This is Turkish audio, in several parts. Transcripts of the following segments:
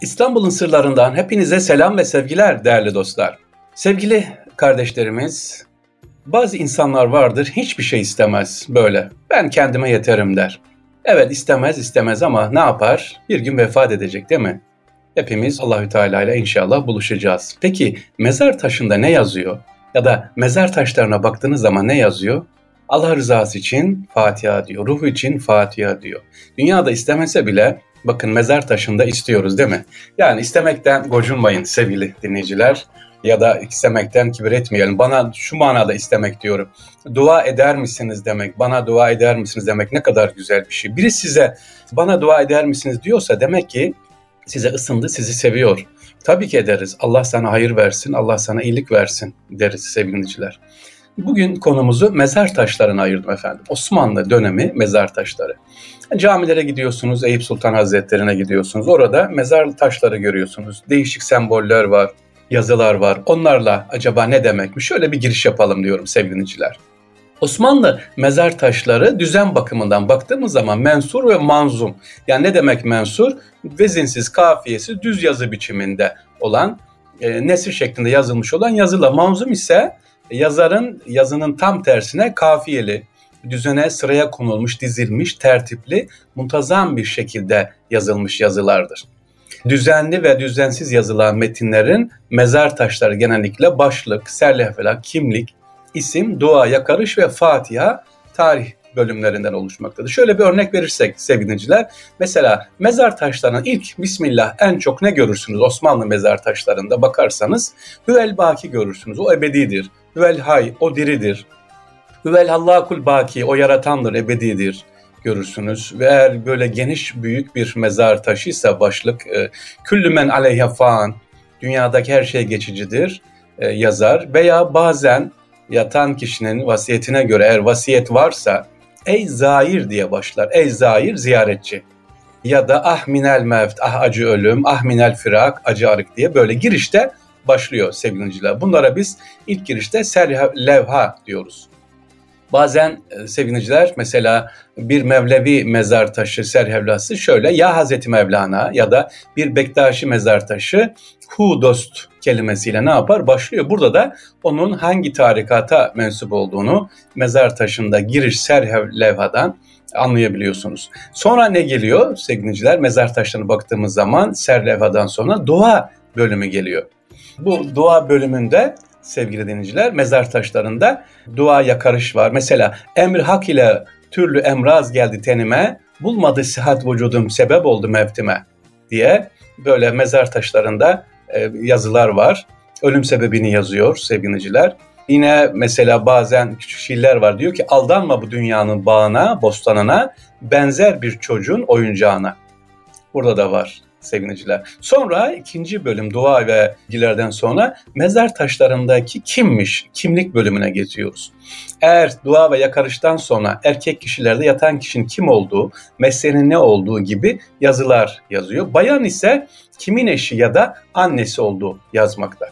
İstanbul'un sırlarından hepinize selam ve sevgiler değerli dostlar. Sevgili kardeşlerimiz, bazı insanlar vardır hiçbir şey istemez böyle. Ben kendime yeterim der. Evet istemez istemez ama ne yapar? Bir gün vefat edecek değil mi? Hepimiz Allahü Teala ile inşallah buluşacağız. Peki mezar taşında ne yazıyor? Ya da mezar taşlarına baktığınız zaman ne yazıyor? Allah rızası için Fatiha diyor, ruh için Fatiha diyor. Dünyada istemese bile bakın mezar taşında istiyoruz değil mi? Yani istemekten gocunmayın sevgili dinleyiciler ya da istemekten kibir etmeyelim. Bana şu manada istemek diyorum. Dua eder misiniz demek, bana dua eder misiniz demek ne kadar güzel bir şey. Biri size bana dua eder misiniz diyorsa demek ki size ısındı, sizi seviyor. Tabii ki ederiz. Allah sana hayır versin, Allah sana iyilik versin deriz sevgiliciler. Bugün konumuzu mezar taşlarına ayırdım efendim. Osmanlı dönemi mezar taşları. Camilere gidiyorsunuz, Eyüp Sultan Hazretleri'ne gidiyorsunuz. Orada mezar taşları görüyorsunuz. Değişik semboller var, yazılar var. Onlarla acaba ne demekmiş? Şöyle bir giriş yapalım diyorum sevgiliciler. Osmanlı mezar taşları düzen bakımından baktığımız zaman mensur ve manzum. Yani ne demek mensur? Vezinsiz, kafiyesi düz yazı biçiminde olan, e, nesir şeklinde yazılmış olan yazılar. Manzum ise yazarın yazının tam tersine kafiyeli, düzene sıraya konulmuş, dizilmiş, tertipli, muntazam bir şekilde yazılmış yazılardır. Düzenli ve düzensiz yazılan metinlerin mezar taşları genellikle başlık, serlevhalar, kimlik, isim, dua, yakarış ve Fatiha tarih bölümlerinden oluşmaktadır. Şöyle bir örnek verirsek sevgiliciler, mesela mezar taşlarının ilk Bismillah en çok ne görürsünüz Osmanlı mezar taşlarında bakarsanız Hüvel Baki görürsünüz, o ebedidir. Hüvel Hay, o diridir. Hüvel Hallakul Baki, o yaratandır, ebedidir görürsünüz. Ve eğer böyle geniş büyük bir mezar taşıysa başlık e, Küllü men aleyhe fan, dünyadaki her şey geçicidir e, yazar. Veya bazen yatan kişinin vasiyetine göre eğer vasiyet varsa ey zahir diye başlar. Ey zahir ziyaretçi. Ya da ah minel mevt, ah acı ölüm, ah minel firak, acı arık diye böyle girişte başlıyor sevgiliciler. Bunlara biz ilk girişte serlevha diyoruz. Bazen e, sevgiliciler mesela bir Mevlevi mezar taşı serhevlası şöyle ya Hazreti Mevlana ya da bir Bektaşi mezar taşı hu dost kelimesiyle ne yapar? Başlıyor. Burada da onun hangi tarikata mensup olduğunu mezar taşında giriş serlevhadan anlayabiliyorsunuz. Sonra ne geliyor sevgiliciler? Mezar taşlarına baktığımız zaman serlevhadan sonra dua bölümü geliyor. Bu dua bölümünde sevgili dinleyiciler mezar taşlarında dua yakarış var. Mesela emri hak ile türlü emraz geldi tenime, bulmadı sıhhat vücudum sebep oldu mevtime diye böyle mezar taşlarında e, yazılar var. Ölüm sebebini yazıyor sevgiliciler. Yine mesela bazen küçük şiirler var. Diyor ki aldanma bu dünyanın bağına, bostanına, benzer bir çocuğun oyuncağına. Burada da var seviniciler. Sonra ikinci bölüm dua ve bilgilerden sonra mezar taşlarındaki kimmiş, kimlik bölümüne geçiyoruz. Eğer dua ve yakarıştan sonra erkek kişilerde yatan kişinin kim olduğu, mesleğinin ne olduğu gibi yazılar yazıyor. Bayan ise kimin eşi ya da annesi olduğu yazmakta.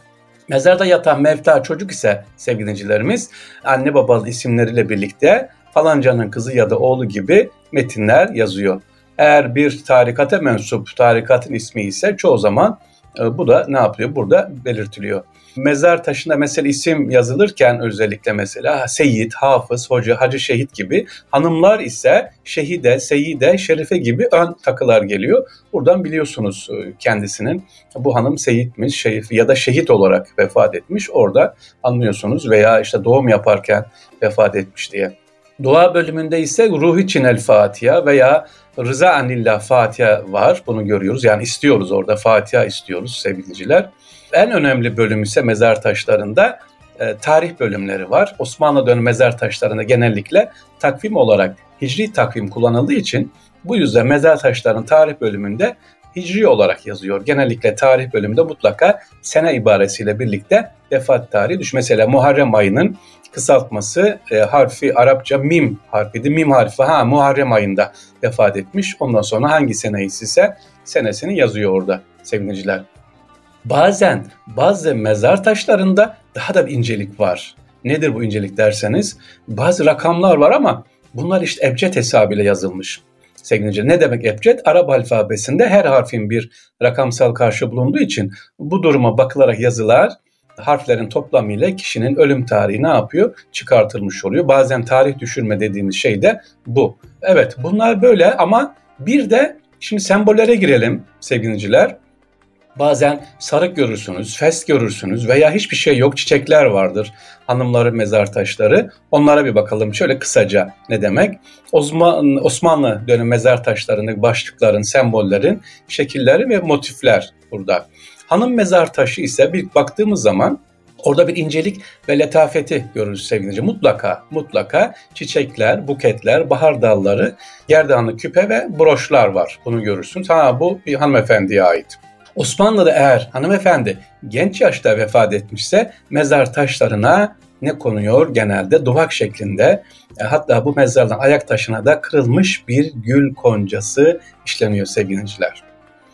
Mezarda yatan mevta çocuk ise sevgilicilerimiz anne babalı isimleriyle birlikte falancanın kızı ya da oğlu gibi metinler yazıyor. Eğer bir tarikata mensup tarikatın ismi ise çoğu zaman e, bu da ne yapıyor? Burada belirtiliyor. Mezar taşında mesela isim yazılırken özellikle mesela Seyyid, Hafız, Hoca, Hacı Şehit gibi hanımlar ise Şehide, Seyide, Şerife gibi ön takılar geliyor. Buradan biliyorsunuz e, kendisinin bu hanım Seyitmiş şerif ya da şehit olarak vefat etmiş. Orada anlıyorsunuz veya işte doğum yaparken vefat etmiş diye. Dua bölümünde ise ruh için el Fatiha veya Rıza Anillah Fatiha var. Bunu görüyoruz. Yani istiyoruz orada Fatiha istiyoruz sevgiliciler. En önemli bölüm ise mezar taşlarında e, tarih bölümleri var. Osmanlı dönemi mezar taşlarında genellikle takvim olarak hicri takvim kullanıldığı için bu yüzden mezar taşlarının tarih bölümünde hicri olarak yazıyor. Genellikle tarih bölümünde mutlaka sene ibaresiyle birlikte vefat tarihi düş. Mesela Muharrem ayının kısaltması e, harfi Arapça mim harfiydi. Mim harfi ha Muharrem ayında vefat etmiş. Ondan sonra hangi seneyi ise senesini yazıyor orada sevgiliciler. Bazen bazı mezar taşlarında daha da bir incelik var. Nedir bu incelik derseniz bazı rakamlar var ama bunlar işte ebced hesabıyla yazılmış. Sevgili Ne demek ebced? Arap alfabesinde her harfin bir rakamsal karşı bulunduğu için bu duruma bakılarak yazılar harflerin toplamı ile kişinin ölüm tarihi ne yapıyor? Çıkartılmış oluyor. Bazen tarih düşürme dediğimiz şey de bu. Evet bunlar böyle ama bir de şimdi sembollere girelim sevgiliciler. Bazen sarık görürsünüz, fes görürsünüz veya hiçbir şey yok çiçekler vardır. Hanımların mezar taşları. Onlara bir bakalım şöyle kısaca ne demek? Osmanlı, Osmanlı dönemi mezar taşlarının başlıkların, sembollerin şekilleri ve motifler burada. Hanım mezar taşı ise bir baktığımız zaman Orada bir incelik ve letafeti görürüz sevgili Mutlaka, mutlaka çiçekler, buketler, bahar dalları, gerdanlı küpe ve broşlar var. Bunu görürsünüz. Ha bu bir hanımefendiye ait. Osmanlı'da eğer hanımefendi genç yaşta vefat etmişse mezar taşlarına ne konuyor? Genelde duvak şeklinde. E, hatta bu mezardan ayak taşına da kırılmış bir gül koncası işleniyor sevgiliciler.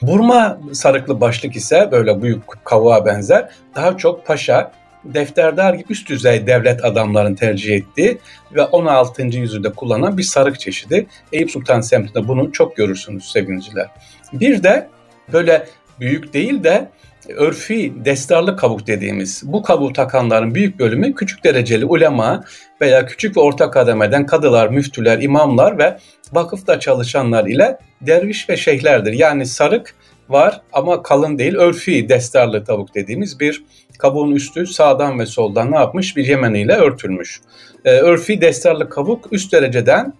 Burma sarıklı başlık ise böyle büyük kavuğa benzer. Daha çok paşa, defterdar gibi üst düzey devlet adamların tercih ettiği ve 16. yüzyılda kullanılan bir sarık çeşidi. Eyüp Sultan semtinde bunu çok görürsünüz sevgiliciler. Bir de böyle büyük değil de örfi destarlı kabuk dediğimiz bu kabuğu takanların büyük bölümü küçük dereceli ulema veya küçük ve orta kademeden kadılar, müftüler, imamlar ve vakıfta çalışanlar ile derviş ve şeyhlerdir. Yani sarık var ama kalın değil örfi destarlı tavuk dediğimiz bir kabuğun üstü sağdan ve soldan ne yapmış bir yemeniyle örtülmüş. Ee, örfi destarlı kabuk üst dereceden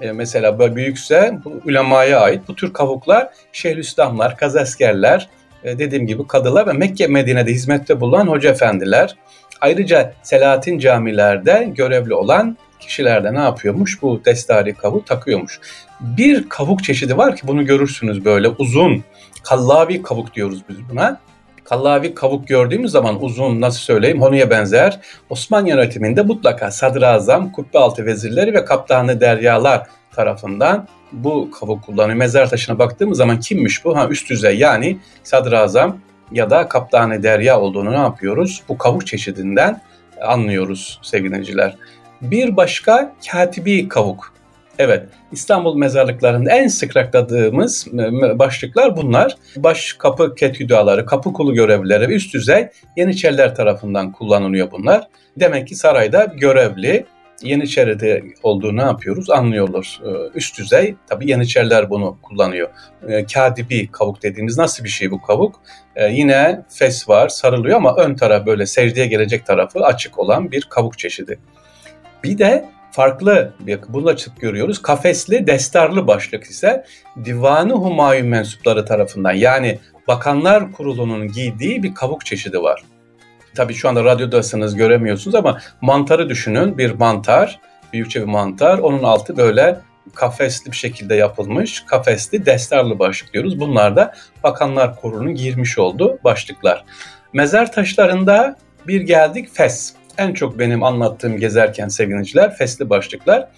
e, mesela büyükse bu ulemaya ait bu tür kavuklar Şeyhülislamlar, kazaskerler, e, dediğim gibi kadılar ve Mekke Medine'de hizmette bulunan hoca efendiler. Ayrıca Selahattin camilerde görevli olan kişiler de ne yapıyormuş? Bu destari kavuğu takıyormuş. Bir kavuk çeşidi var ki bunu görürsünüz böyle uzun. Kallavi kavuk diyoruz biz buna. Kallavi kavuk gördüğümüz zaman uzun nasıl söyleyeyim Honu'ya benzer. Osmanlı yönetiminde mutlaka sadrazam, kubbe altı vezirleri ve kaptanı deryalar tarafından bu kavuk kullanıyor. Mezar taşına baktığımız zaman kimmiş bu? Ha üst düzey yani sadrazam ya da kaptanı derya olduğunu ne yapıyoruz? Bu kavuk çeşidinden anlıyoruz sevgili Bir başka katibi kavuk. Evet, İstanbul mezarlıklarında en sık rastladığımız başlıklar bunlar. Baş kapı ketüdaları, kapı kulu görevlileri üst düzey Yeniçeriler tarafından kullanılıyor bunlar. Demek ki sarayda görevli Yeniçeri'de olduğunu ne yapıyoruz anlıyorlar. Ee, üst düzey tabii Yeniçeriler bunu kullanıyor. Ee, kadibi kavuk dediğimiz nasıl bir şey bu kavuk? Ee, yine fes var sarılıyor ama ön taraf böyle secdeye gelecek tarafı açık olan bir kavuk çeşidi. Bir de farklı bir bunu açık görüyoruz. Kafesli destarlı başlık ise Divanı Humayun mensupları tarafından yani Bakanlar Kurulu'nun giydiği bir kavuk çeşidi var. Tabii şu anda radyodasınız göremiyorsunuz ama mantarı düşünün. Bir mantar, büyükçe bir mantar. Onun altı böyle kafesli bir şekilde yapılmış. Kafesli destarlı başlık diyoruz. Bunlar da Bakanlar Kurulu'nun girmiş olduğu başlıklar. Mezar taşlarında bir geldik fes. En çok benim anlattığım gezerken sevgiliciler fesli başlıklar.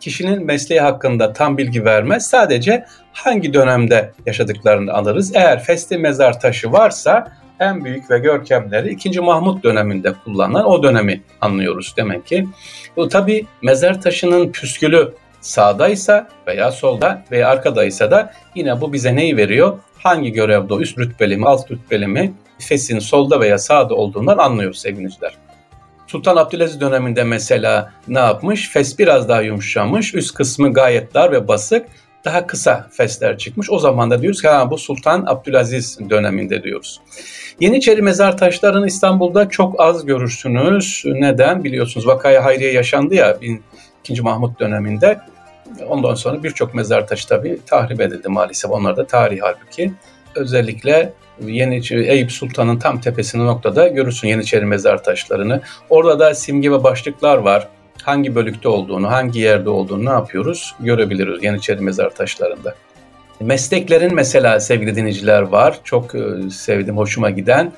Kişinin mesleği hakkında tam bilgi vermez. Sadece hangi dönemde yaşadıklarını alırız. Eğer fesli mezar taşı varsa en büyük ve görkemleri 2. Mahmut döneminde kullanılan o dönemi anlıyoruz demek ki. Bu tabi mezar taşının püskülü sağdaysa veya solda veya arkadaysa da yine bu bize neyi veriyor? Hangi görevde üst rütbeli mi, alt rütbeli mi, fesin solda veya sağda olduğundan anlıyoruz sevgiliciler. Sultan Abdülaziz döneminde mesela ne yapmış? Fes biraz daha yumuşamış, üst kısmı gayet dar ve basık daha kısa fesler çıkmış. O zaman da diyoruz ki ha, bu Sultan Abdülaziz döneminde diyoruz. Yeniçeri mezar taşlarını İstanbul'da çok az görürsünüz. Neden? Biliyorsunuz Vakaya Hayriye yaşandı ya 2. Mahmut döneminde. Ondan sonra birçok mezar taşı tabii tahrip edildi maalesef. Onlar da tarih halbuki. Özellikle Yeniçeri Eyüp Sultan'ın tam tepesinde noktada görürsün Yeniçeri mezar taşlarını. Orada da simge ve başlıklar var hangi bölükte olduğunu, hangi yerde olduğunu ne yapıyoruz görebiliriz Yeniçeri mezar taşlarında. Mesleklerin mesela sevgili dinleyiciler var. Çok e, sevdim, hoşuma giden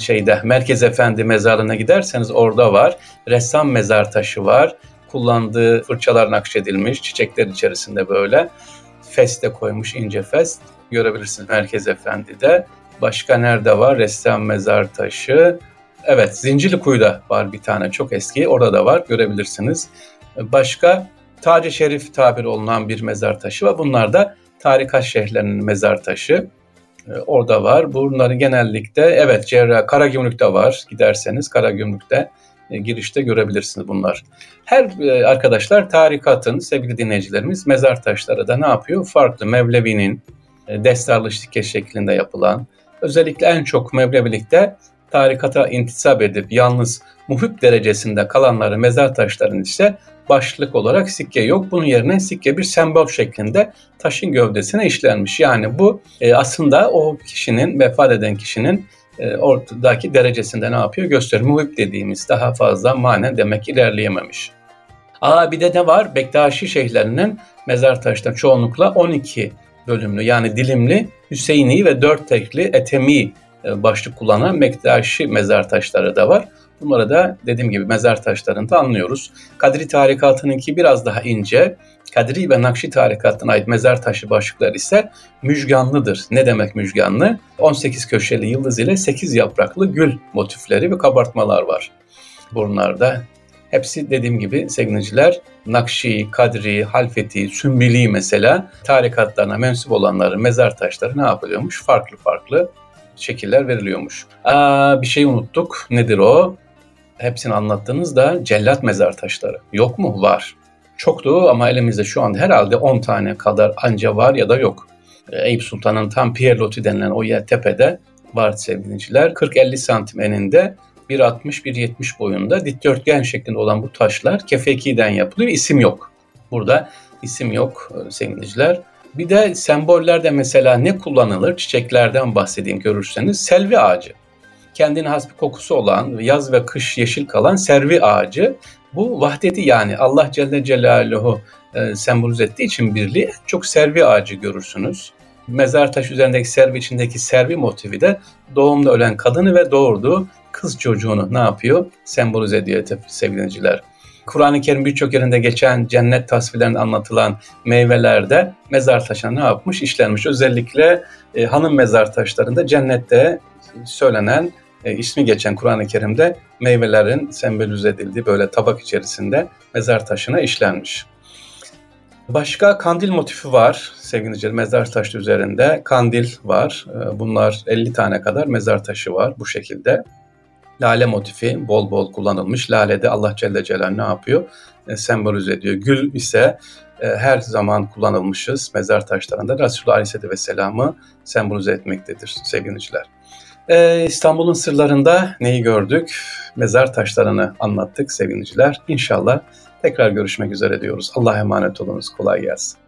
şeyde Merkez Efendi mezarlığına giderseniz orada var. Ressam mezar taşı var. Kullandığı fırçalar nakşedilmiş çiçekler içerisinde böyle. Feste koymuş ince fes. Görebilirsiniz Merkez Efendi'de. Başka nerede var? Ressam mezar taşı. Evet, Zincirlikuyu'da var bir tane çok eski. Orada da var, görebilirsiniz. Başka Taci Şerif tabiri olunan bir mezar taşı var. Bunlar da tarikat şeyhlerinin mezar taşı. E, orada var. Bunları genellikle evet Cerrah, Karagümrük'te var. Giderseniz Karagümrük'te e, girişte görebilirsiniz bunlar. Her e, arkadaşlar tarikatın sevgili dinleyicilerimiz mezar taşları da ne yapıyor? Farklı Mevlevi'nin e, destarlı şirket şeklinde yapılan özellikle en çok Mevlevilikte tarikata intisap edip yalnız muhip derecesinde kalanları mezar taşlarının ise başlık olarak sikke yok. Bunun yerine sikke bir sembol şeklinde taşın gövdesine işlenmiş. Yani bu e, aslında o kişinin, vefat eden kişinin e, ortadaki derecesinde ne yapıyor? Gösteriyor. Muhip dediğimiz daha fazla manen demek ilerleyememiş. Aa bir de ne var? Bektaşi şeyhlerinin mezar taşları çoğunlukla 12 bölümlü yani dilimli Hüseyini ve dört tekli Etemi e, başlık kullanan Bektaşi mezar taşları da var. Bunları da dediğim gibi mezar taşlarında anlıyoruz. Kadri tarikatınınki biraz daha ince. Kadri ve Nakşi tarikatına ait mezar taşı başlıklar ise müjganlıdır. Ne demek müjganlı? 18 köşeli yıldız ile 8 yapraklı gül motifleri ve kabartmalar var. Bunlarda hepsi dediğim gibi sevgiliciler Nakşi, Kadri, Halfeti, Sümbili mesela tarikatlarına mensup olanların mezar taşları ne yapılıyormuş? Farklı farklı şekiller veriliyormuş. Aa, bir şey unuttuk. Nedir o? hepsini anlattığınızda cellat mezar taşları. Yok mu? Var. Çoktu ama elimizde şu an herhalde 10 tane kadar anca var ya da yok. Eyüp Sultan'ın tam Pierre denilen o yer tepede var sevgiliciler. 40-50 santim eninde 1.60-1.70 boyunda dikdörtgen şeklinde olan bu taşlar kefekiden yapılıyor. İsim yok. Burada isim yok e, sevgiliciler. Bir de sembollerde mesela ne kullanılır? Çiçeklerden bahsedeyim görürseniz. Selvi ağacı kendine has bir kokusu olan, yaz ve kış yeşil kalan servi ağacı. Bu vahdeti yani Allah Celle Celaluhu e, sembolize ettiği için birliği çok servi ağacı görürsünüz. Mezar taşı üzerindeki servi içindeki servi motifi de doğumda ölen kadını ve doğurduğu kız çocuğunu ne yapıyor? Sembolize ediyor sevgiliciler. Kur'an-ı Kerim birçok yerinde geçen cennet tasvirlerinde anlatılan meyvelerde mezar taşına ne yapmış? işlenmiş. Özellikle e, hanım mezar taşlarında cennette söylenen e, ismi geçen Kur'an-ı Kerim'de meyvelerin sembolize edildiği böyle tabak içerisinde mezar taşına işlenmiş. Başka kandil motifi var sevgili mezar taşı üzerinde kandil var. E, bunlar 50 tane kadar mezar taşı var bu şekilde. Lale motifi bol bol kullanılmış. Lale de Allah Celle Celaluhu ne yapıyor? E, sembolize ediyor. Gül ise e, her zaman kullanılmışız mezar taşlarında. Resulullah Aleyhisselatü Vesselam'ı sembolize etmektedir sevgiliciler. Ee, İstanbul'un sırlarında neyi gördük? Mezar taşlarını anlattık sevgiliciler. İnşallah tekrar görüşmek üzere diyoruz. Allah'a emanet olunuz. Kolay gelsin.